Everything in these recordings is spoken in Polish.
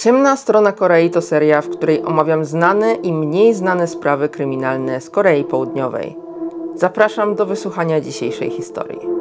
Ciemna strona Korei to seria, w której omawiam znane i mniej znane sprawy kryminalne z Korei Południowej. Zapraszam do wysłuchania dzisiejszej historii.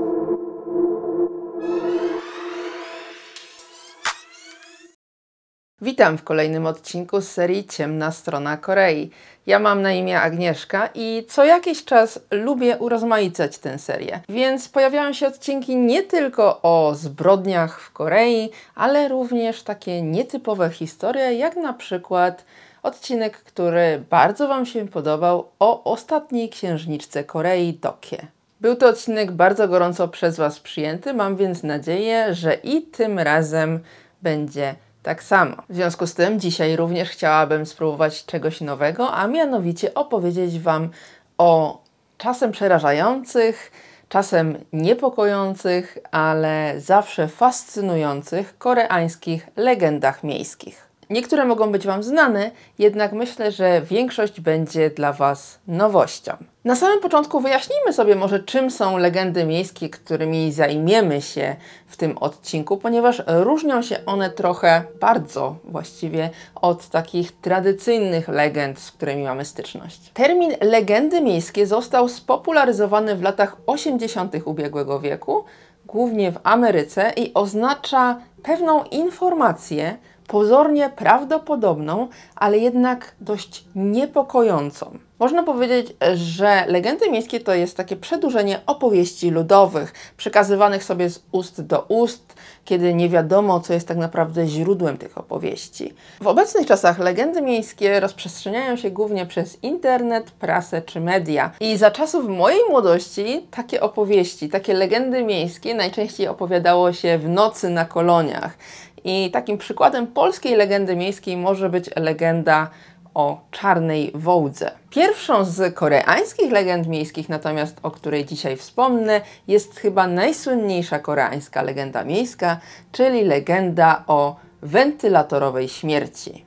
Witam w kolejnym odcinku z serii Ciemna strona Korei. Ja mam na imię Agnieszka i co jakiś czas lubię urozmaicać tę serię. Więc pojawiają się odcinki nie tylko o zbrodniach w Korei, ale również takie nietypowe historie, jak na przykład odcinek, który bardzo Wam się podobał o ostatniej księżniczce Korei, Tokie. Był to odcinek bardzo gorąco przez Was przyjęty, mam więc nadzieję, że i tym razem będzie tak samo. W związku z tym dzisiaj również chciałabym spróbować czegoś nowego, a mianowicie opowiedzieć Wam o czasem przerażających, czasem niepokojących, ale zawsze fascynujących koreańskich legendach miejskich. Niektóre mogą być Wam znane, jednak myślę, że większość będzie dla Was nowością. Na samym początku wyjaśnijmy sobie może, czym są legendy miejskie, którymi zajmiemy się w tym odcinku, ponieważ różnią się one trochę, bardzo właściwie, od takich tradycyjnych legend, z którymi mamy styczność. Termin legendy miejskie został spopularyzowany w latach 80. ubiegłego wieku, głównie w Ameryce i oznacza pewną informację, pozornie prawdopodobną, ale jednak dość niepokojącą. Można powiedzieć, że legendy miejskie to jest takie przedłużenie opowieści ludowych, przekazywanych sobie z ust do ust, kiedy nie wiadomo, co jest tak naprawdę źródłem tych opowieści. W obecnych czasach legendy miejskie rozprzestrzeniają się głównie przez internet, prasę czy media. I za czasów mojej młodości takie opowieści, takie legendy miejskie najczęściej opowiadało się w nocy na koloniach. I takim przykładem polskiej legendy miejskiej może być legenda o czarnej wołdze. Pierwszą z koreańskich legend miejskich, natomiast o której dzisiaj wspomnę, jest chyba najsłynniejsza koreańska legenda miejska, czyli legenda o wentylatorowej śmierci.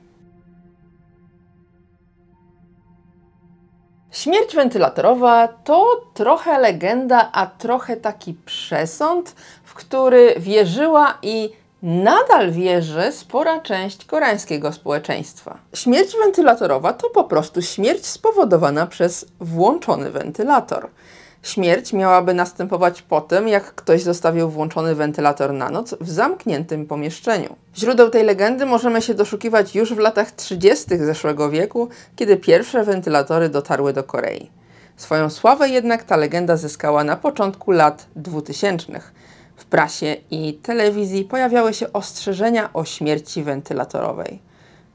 Śmierć wentylatorowa to trochę legenda, a trochę taki przesąd, w który wierzyła i nadal wierzy spora część koreańskiego społeczeństwa. Śmierć wentylatorowa to po prostu śmierć spowodowana przez włączony wentylator. Śmierć miałaby następować po tym, jak ktoś zostawił włączony wentylator na noc w zamkniętym pomieszczeniu. Źródeł tej legendy możemy się doszukiwać już w latach 30. zeszłego wieku, kiedy pierwsze wentylatory dotarły do Korei. Swoją sławę jednak ta legenda zyskała na początku lat 2000 w prasie i telewizji pojawiały się ostrzeżenia o śmierci wentylatorowej.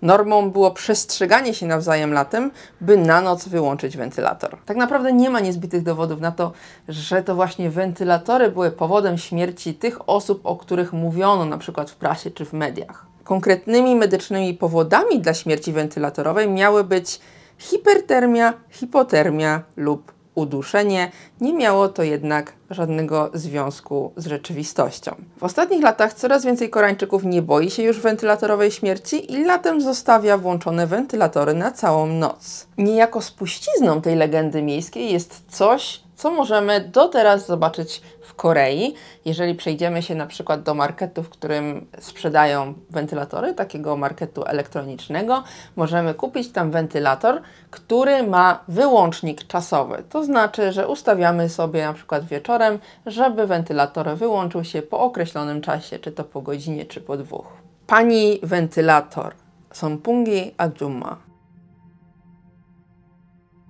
Normą było przestrzeganie się nawzajem latem, by na noc wyłączyć wentylator. Tak naprawdę nie ma niezbitych dowodów na to, że to właśnie wentylatory były powodem śmierci tych osób, o których mówiono na przykład w prasie czy w mediach. Konkretnymi medycznymi powodami dla śmierci wentylatorowej miały być hipertermia, hipotermia lub uduszenie, nie miało to jednak żadnego związku z rzeczywistością. W ostatnich latach coraz więcej Koreańczyków nie boi się już wentylatorowej śmierci i latem zostawia włączone wentylatory na całą noc. Niejako spuścizną tej legendy miejskiej jest coś, co możemy do teraz zobaczyć w Korei. Jeżeli przejdziemy się na przykład do marketu, w którym sprzedają wentylatory, takiego marketu elektronicznego, możemy kupić tam wentylator, który ma wyłącznik czasowy. To znaczy, że ustawiamy sobie na przykład wieczorem, żeby wentylator wyłączył się po określonym czasie, czy to po godzinie, czy po dwóch. Pani wentylator, Sonpungi Ajuma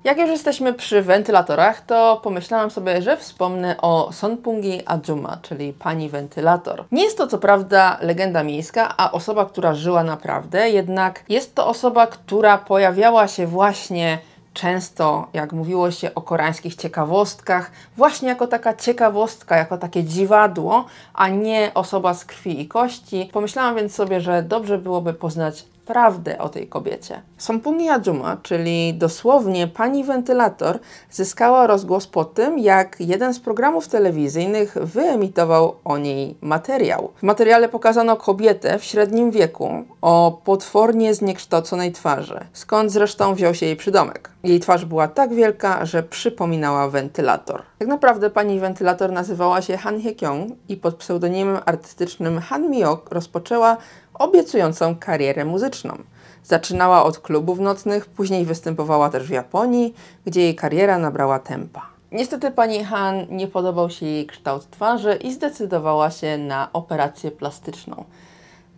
jak już jesteśmy przy wentylatorach, to pomyślałam sobie, że wspomnę o Sonpungi Ajuma, czyli pani wentylator. Nie jest to co prawda legenda miejska, a osoba, która żyła naprawdę, jednak jest to osoba, która pojawiała się właśnie często, jak mówiło się o koreańskich ciekawostkach, właśnie jako taka ciekawostka, jako takie dziwadło, a nie osoba z krwi i kości. Pomyślałam więc sobie, że dobrze byłoby poznać prawdę o tej kobiecie. Sompuni Ajuma, czyli dosłownie pani wentylator, zyskała rozgłos po tym, jak jeden z programów telewizyjnych wyemitował o niej materiał. W materiale pokazano kobietę w średnim wieku o potwornie zniekształconej twarzy, skąd zresztą wziął się jej przydomek. Jej twarz była tak wielka, że przypominała wentylator. Tak naprawdę pani wentylator nazywała się Han Hye-kyung i pod pseudonimem artystycznym Han Miok rozpoczęła obiecującą karierę muzyczną. Zaczynała od klubów nocnych, później występowała też w Japonii, gdzie jej kariera nabrała tempa. Niestety pani Han nie podobał się jej kształt twarzy i zdecydowała się na operację plastyczną.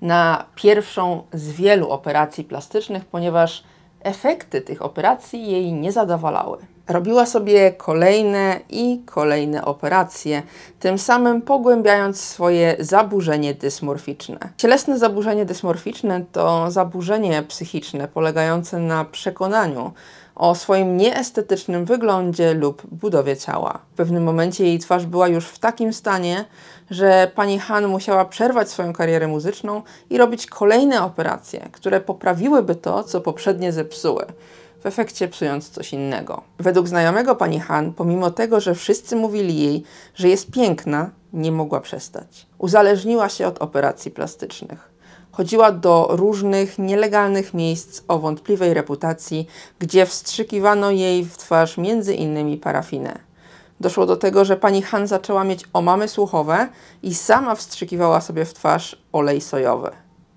Na pierwszą z wielu operacji plastycznych, ponieważ efekty tych operacji jej nie zadowalały. Robiła sobie kolejne i kolejne operacje, tym samym pogłębiając swoje zaburzenie dysmorficzne. Cielesne zaburzenie dysmorficzne to zaburzenie psychiczne polegające na przekonaniu o swoim nieestetycznym wyglądzie lub budowie ciała. W pewnym momencie jej twarz była już w takim stanie, że pani Han musiała przerwać swoją karierę muzyczną i robić kolejne operacje, które poprawiłyby to, co poprzednie zepsuły w efekcie psując coś innego. Według znajomego pani Han, pomimo tego, że wszyscy mówili jej, że jest piękna, nie mogła przestać. Uzależniła się od operacji plastycznych. Chodziła do różnych nielegalnych miejsc o wątpliwej reputacji, gdzie wstrzykiwano jej w twarz między innymi parafinę. Doszło do tego, że pani Han zaczęła mieć omamy słuchowe i sama wstrzykiwała sobie w twarz olej sojowy.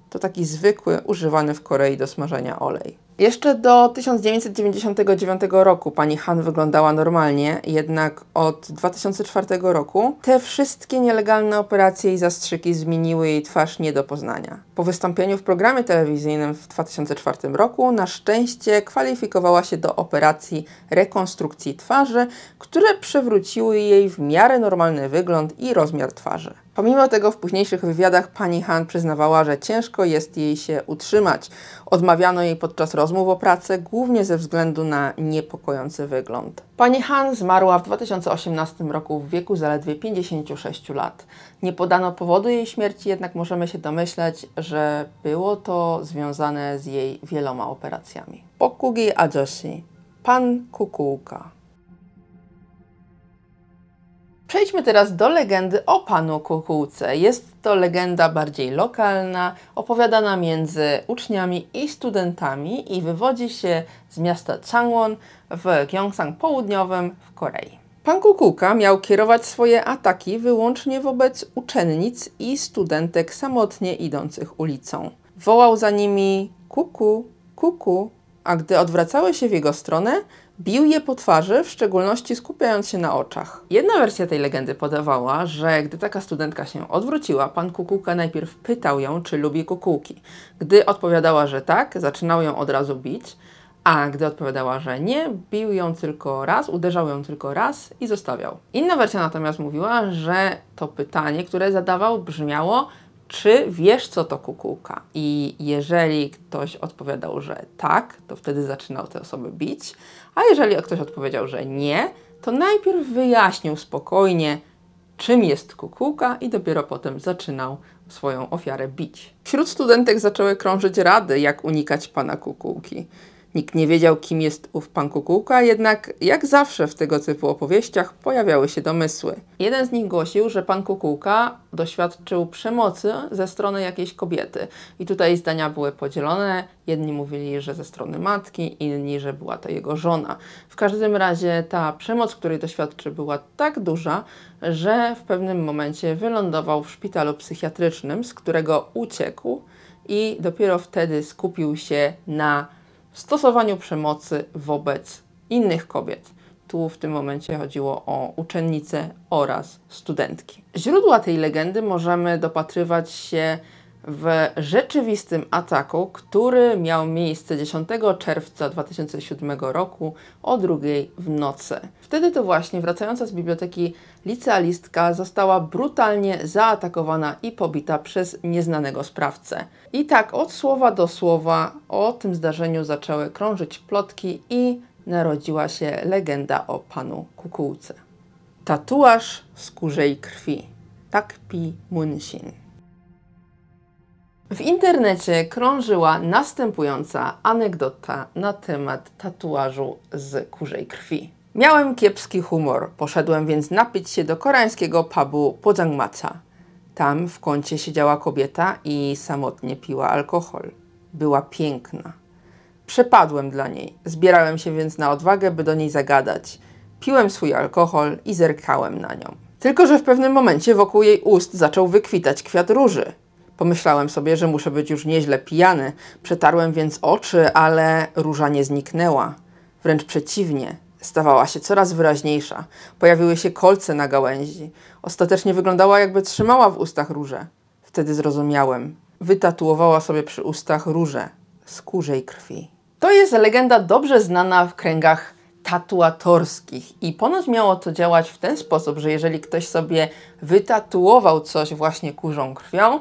To taki zwykły, używany w Korei do smażenia olej. Jeszcze do 1999 roku pani Han wyglądała normalnie, jednak od 2004 roku te wszystkie nielegalne operacje i zastrzyki zmieniły jej twarz nie do poznania. Po wystąpieniu w programie telewizyjnym w 2004 roku na szczęście kwalifikowała się do operacji rekonstrukcji twarzy, które przywróciły jej w miarę normalny wygląd i rozmiar twarzy. Pomimo tego w późniejszych wywiadach pani Han przyznawała, że ciężko jest jej się utrzymać. Odmawiano jej podczas rozmów o pracę głównie ze względu na niepokojący wygląd. Pani Han zmarła w 2018 roku w wieku zaledwie 56 lat. Nie podano powodu jej śmierci, jednak możemy się domyśleć, że było to związane z jej wieloma operacjami. Pokugi Ajoshi, pan kukułka. Przejdźmy teraz do legendy o panu kukułce. Jest to legenda bardziej lokalna, opowiadana między uczniami i studentami i wywodzi się z miasta Changwon w Gyeongsang Południowym w Korei. Pan Kukułka miał kierować swoje ataki wyłącznie wobec uczennic i studentek samotnie idących ulicą. Wołał za nimi kuku, kuku, a gdy odwracały się w jego stronę, bił je po twarzy, w szczególności skupiając się na oczach. Jedna wersja tej legendy podawała, że gdy taka studentka się odwróciła, pan kukułka najpierw pytał ją, czy lubi kukułki. Gdy odpowiadała, że tak, zaczynał ją od razu bić, a gdy odpowiadała, że nie, bił ją tylko raz, uderzał ją tylko raz i zostawiał. Inna wersja natomiast mówiła, że to pytanie, które zadawał, brzmiało: czy wiesz, co to kukułka? I jeżeli ktoś odpowiadał, że tak, to wtedy zaczynał te osoby bić, a jeżeli ktoś odpowiedział, że nie, to najpierw wyjaśnił spokojnie, czym jest kukułka i dopiero potem zaczynał swoją ofiarę bić. Wśród studentek zaczęły krążyć rady, jak unikać pana kukułki. Nikt nie wiedział, kim jest ów pan Kukułka, jednak jak zawsze w tego typu opowieściach pojawiały się domysły. Jeden z nich głosił, że pan Kukułka doświadczył przemocy ze strony jakiejś kobiety. I tutaj zdania były podzielone. Jedni mówili, że ze strony matki, inni, że była to jego żona. W każdym razie ta przemoc, której doświadczył, była tak duża, że w pewnym momencie wylądował w szpitalu psychiatrycznym, z którego uciekł i dopiero wtedy skupił się na stosowaniu przemocy wobec innych kobiet. Tu w tym momencie chodziło o uczennice oraz studentki. Źródła tej legendy możemy dopatrywać się w rzeczywistym ataku, który miał miejsce 10 czerwca 2007 roku o drugiej w nocy. Wtedy to właśnie wracająca z biblioteki licealistka została brutalnie zaatakowana i pobita przez nieznanego sprawcę. I tak od słowa do słowa o tym zdarzeniu zaczęły krążyć plotki i narodziła się legenda o panu kukułce. Tatuaż z kurzej krwi. Takpi Munshin. W internecie krążyła następująca anegdota na temat tatuażu z kurzej krwi. Miałem kiepski humor, poszedłem więc napić się do koreańskiego pubu Pojangmacha. Tam w kącie siedziała kobieta i samotnie piła alkohol. Była piękna. Przepadłem dla niej. Zbierałem się więc na odwagę, by do niej zagadać. Piłem swój alkohol i zerkałem na nią. Tylko, że w pewnym momencie wokół jej ust zaczął wykwitać kwiat róży. Pomyślałem sobie, że muszę być już nieźle pijany. Przetarłem więc oczy, ale róża nie zniknęła. Wręcz przeciwnie, stawała się coraz wyraźniejsza. Pojawiły się kolce na gałęzi. Ostatecznie wyglądała, jakby trzymała w ustach różę. Wtedy zrozumiałem. Wytatuowała sobie przy ustach różę z kurzej krwi. To jest legenda dobrze znana w kręgach tatuatorskich i ponoć miało to działać w ten sposób, że jeżeli ktoś sobie wytatuował coś właśnie kurzą krwią,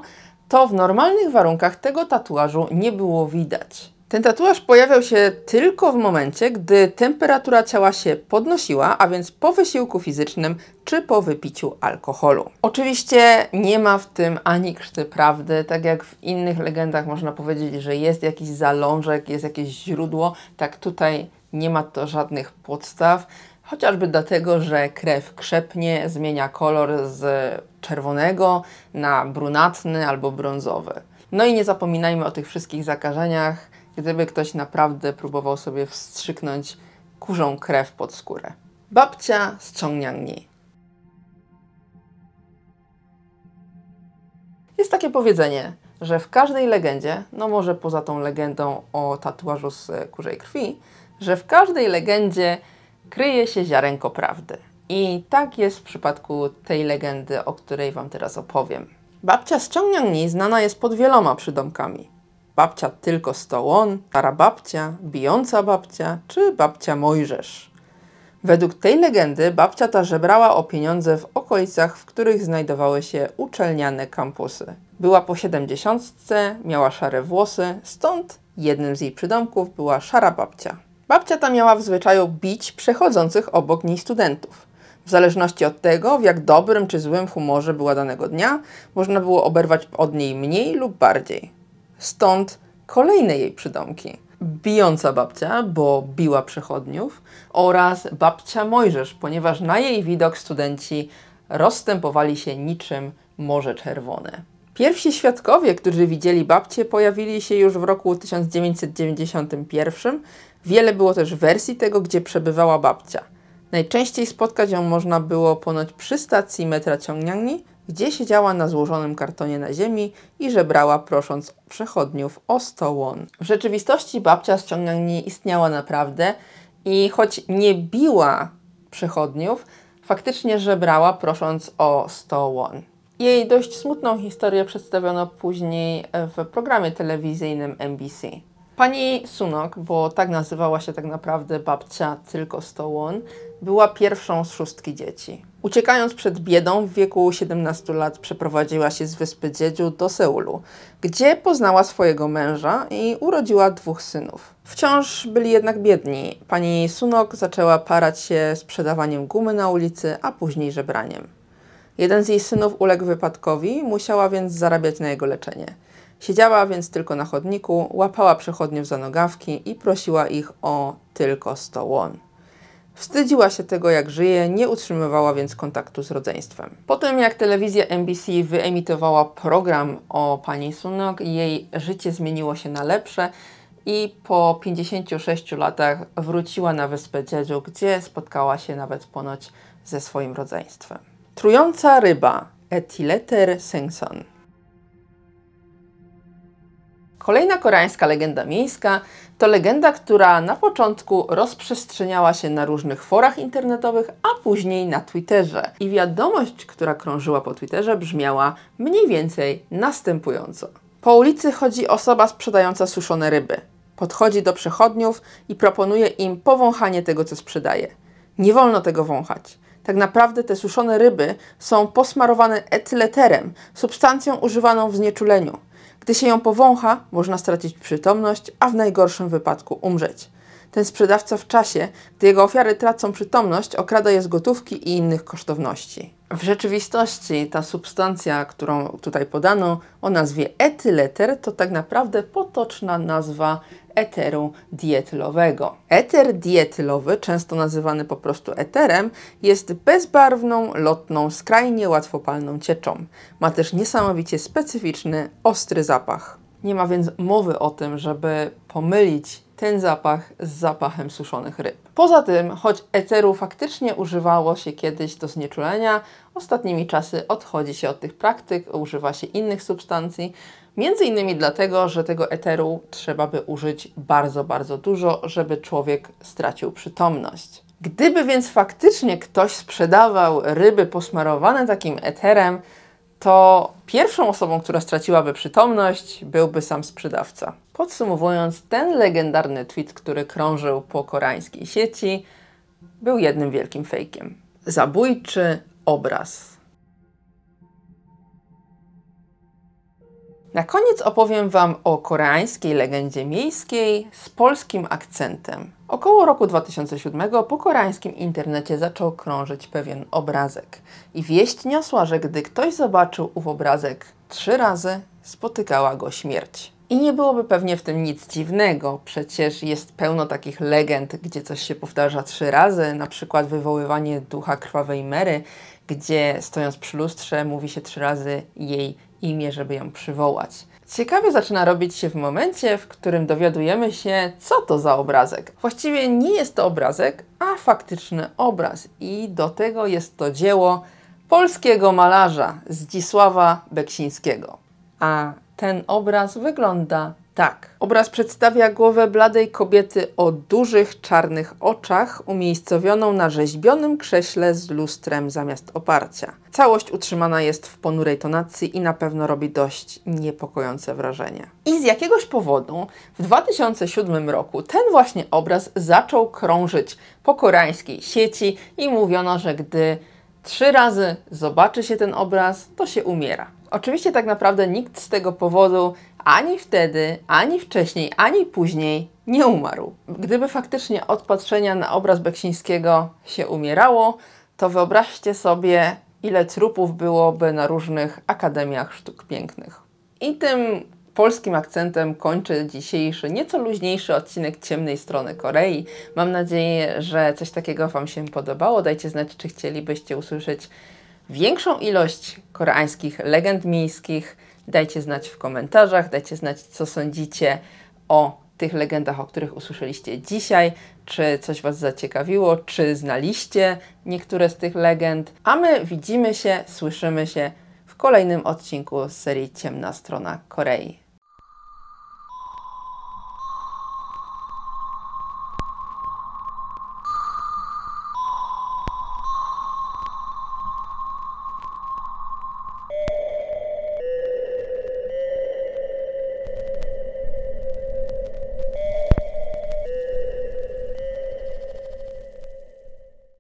to w normalnych warunkach tego tatuażu nie było widać. Ten tatuaż pojawiał się tylko w momencie, gdy temperatura ciała się podnosiła, a więc po wysiłku fizycznym czy po wypiciu alkoholu. Oczywiście nie ma w tym ani krzty prawdy, tak jak w innych legendach można powiedzieć, że jest jakiś zalążek, jest jakieś źródło, tak tutaj nie ma to żadnych podstaw. Chociażby dlatego, że krew krzepnie, zmienia kolor z czerwonego na brunatny albo brązowy. No i nie zapominajmy o tych wszystkich zakażeniach, gdyby ktoś naprawdę próbował sobie wstrzyknąć kurzą krew pod skórę. Babcia z. Jest takie powiedzenie, że w każdej legendzie, no może poza tą legendą o tatuażu z kurzej krwi, że w każdej legendzie kryje się ziarenko prawdy. I tak jest w przypadku tej legendy, o której Wam teraz opowiem. Babcia z Ciągniangni znana jest pod wieloma przydomkami. Babcia tylko Stołon, stara babcia, bijąca babcia czy babcia Mojżesz. Według tej legendy babcia ta żebrała o pieniądze w okolicach, w których znajdowały się uczelniane kampusy. Była po siedemdziesiątce, miała szare włosy, stąd jednym z jej przydomków była szara babcia. Babcia ta miała w zwyczaju bić przechodzących obok niej studentów. W zależności od tego, w jak dobrym czy złym humorze była danego dnia, można było oberwać od niej mniej lub bardziej. Stąd kolejne jej przydomki. Bijąca babcia, bo biła przechodniów, oraz babcia Mojżesz, ponieważ na jej widok studenci rozstępowali się niczym Morze Czerwone. Pierwsi świadkowie, którzy widzieli babcię, pojawili się już w roku 1991. Wiele było też wersji tego, gdzie przebywała babcia. Najczęściej spotkać ją można było ponoć przy stacji metra Ciągniangni, gdzie siedziała na złożonym kartonie na ziemi i żebrała prosząc przechodniów o 100 won. W rzeczywistości babcia z Ciągniangni istniała naprawdę i choć nie biła przechodniów, faktycznie żebrała prosząc o 100 won. Jej dość smutną historię przedstawiono później w programie telewizyjnym NBC. Pani Sunok, bo tak nazywała się tak naprawdę babcia tylko Stołon, była pierwszą z szóstki dzieci. Uciekając przed biedą, w wieku 17 lat przeprowadziła się z wyspy Dziedziu do Seulu, gdzie poznała swojego męża i urodziła dwóch synów. Wciąż byli jednak biedni. Pani Sunok zaczęła parać się sprzedawaniem gumy na ulicy, a później żebraniem. Jeden z jej synów uległ wypadkowi, musiała więc zarabiać na jego leczenie. Siedziała więc tylko na chodniku, łapała przechodniów za nogawki i prosiła ich o tylko 100 won. Wstydziła się tego, jak żyje, nie utrzymywała więc kontaktu z rodzeństwem. Potem, jak telewizja NBC wyemitowała program o pani Sunok, jej życie zmieniło się na lepsze i po 56 latach wróciła na wyspę Jeju, gdzie spotkała się nawet ponoć ze swoim rodzeństwem. Trująca ryba Etileter Sengson. Kolejna koreańska legenda miejska to legenda, która na początku rozprzestrzeniała się na różnych forach internetowych, a później na Twitterze. I wiadomość, która krążyła po Twitterze, brzmiała mniej więcej następująco. Po ulicy chodzi osoba sprzedająca suszone ryby. Podchodzi do przechodniów i proponuje im powąchanie tego, co sprzedaje. Nie wolno tego wąchać. Tak naprawdę te suszone ryby są posmarowane etyleterem, substancją używaną w znieczuleniu. Gdy się ją powącha, można stracić przytomność, a w najgorszym wypadku umrzeć. Ten sprzedawca w czasie, gdy jego ofiary tracą przytomność, okrada je z gotówki i innych kosztowności. W rzeczywistości ta substancja, którą tutaj podano o nazwie etyleter, to tak naprawdę potoczna nazwa eteru dietylowego. Eter dietylowy, często nazywany po prostu eterem, jest bezbarwną, lotną, skrajnie łatwopalną cieczą. Ma też niesamowicie specyficzny, ostry zapach. Nie ma więc mowy o tym, żeby pomylić ten zapach z zapachem suszonych ryb. Poza tym, choć eteru faktycznie używało się kiedyś do znieczulenia, ostatnimi czasy odchodzi się od tych praktyk, używa się innych substancji, między innymi dlatego, że tego eteru trzeba by użyć bardzo, bardzo dużo, żeby człowiek stracił przytomność. Gdyby więc faktycznie ktoś sprzedawał ryby posmarowane takim eterem, to pierwszą osobą, która straciłaby przytomność, byłby sam sprzedawca. Podsumowując, ten legendarny tweet, który krążył po koreańskiej sieci, był jednym wielkim fejkiem. Zabójczy obraz. Na koniec opowiem Wam o koreańskiej legendzie miejskiej z polskim akcentem. Około roku 2007 po koreańskim internecie zaczął krążyć pewien obrazek. I wieść niosła, że gdy ktoś zobaczył ów obrazek trzy razy, spotykała go śmierć. I nie byłoby pewnie w tym nic dziwnego, przecież jest pełno takich legend, gdzie coś się powtarza trzy razy, na przykład wywoływanie ducha krwawej Mary, gdzie stojąc przy lustrze mówi się trzy razy jej imię, żeby ją przywołać. Ciekawie zaczyna robić się w momencie, w którym dowiadujemy się, co to za obrazek. Właściwie nie jest to obrazek, a faktyczny obraz. I do tego jest to dzieło polskiego malarza Zdzisława Beksińskiego. A ten obraz wygląda tak. Obraz przedstawia głowę bladej kobiety o dużych czarnych oczach, umiejscowioną na rzeźbionym krześle z lustrem zamiast oparcia. Całość utrzymana jest w ponurej tonacji i na pewno robi dość niepokojące wrażenie. I z jakiegoś powodu w 2007 roku ten właśnie obraz zaczął krążyć po koreańskiej sieci i mówiono, że gdy trzy razy zobaczy się ten obraz, to się umiera. Oczywiście tak naprawdę nikt z tego powodu ani wtedy, ani wcześniej, ani później nie umarł. Gdyby faktycznie od patrzenia na obraz Beksińskiego się umierało, to wyobraźcie sobie, ile trupów byłoby na różnych akademiach sztuk pięknych. I tym polskim akcentem kończę dzisiejszy, nieco luźniejszy odcinek ciemnej strony Korei. Mam nadzieję, że coś takiego Wam się podobało. Dajcie znać, czy chcielibyście usłyszeć większą ilość koreańskich legend miejskich. Dajcie znać w komentarzach, dajcie znać, co sądzicie o tych legendach, o których usłyszeliście dzisiaj, czy coś Was zaciekawiło, czy znaliście niektóre z tych legend. A my widzimy się, słyszymy się w kolejnym odcinku z serii Ciemna Strona Korei.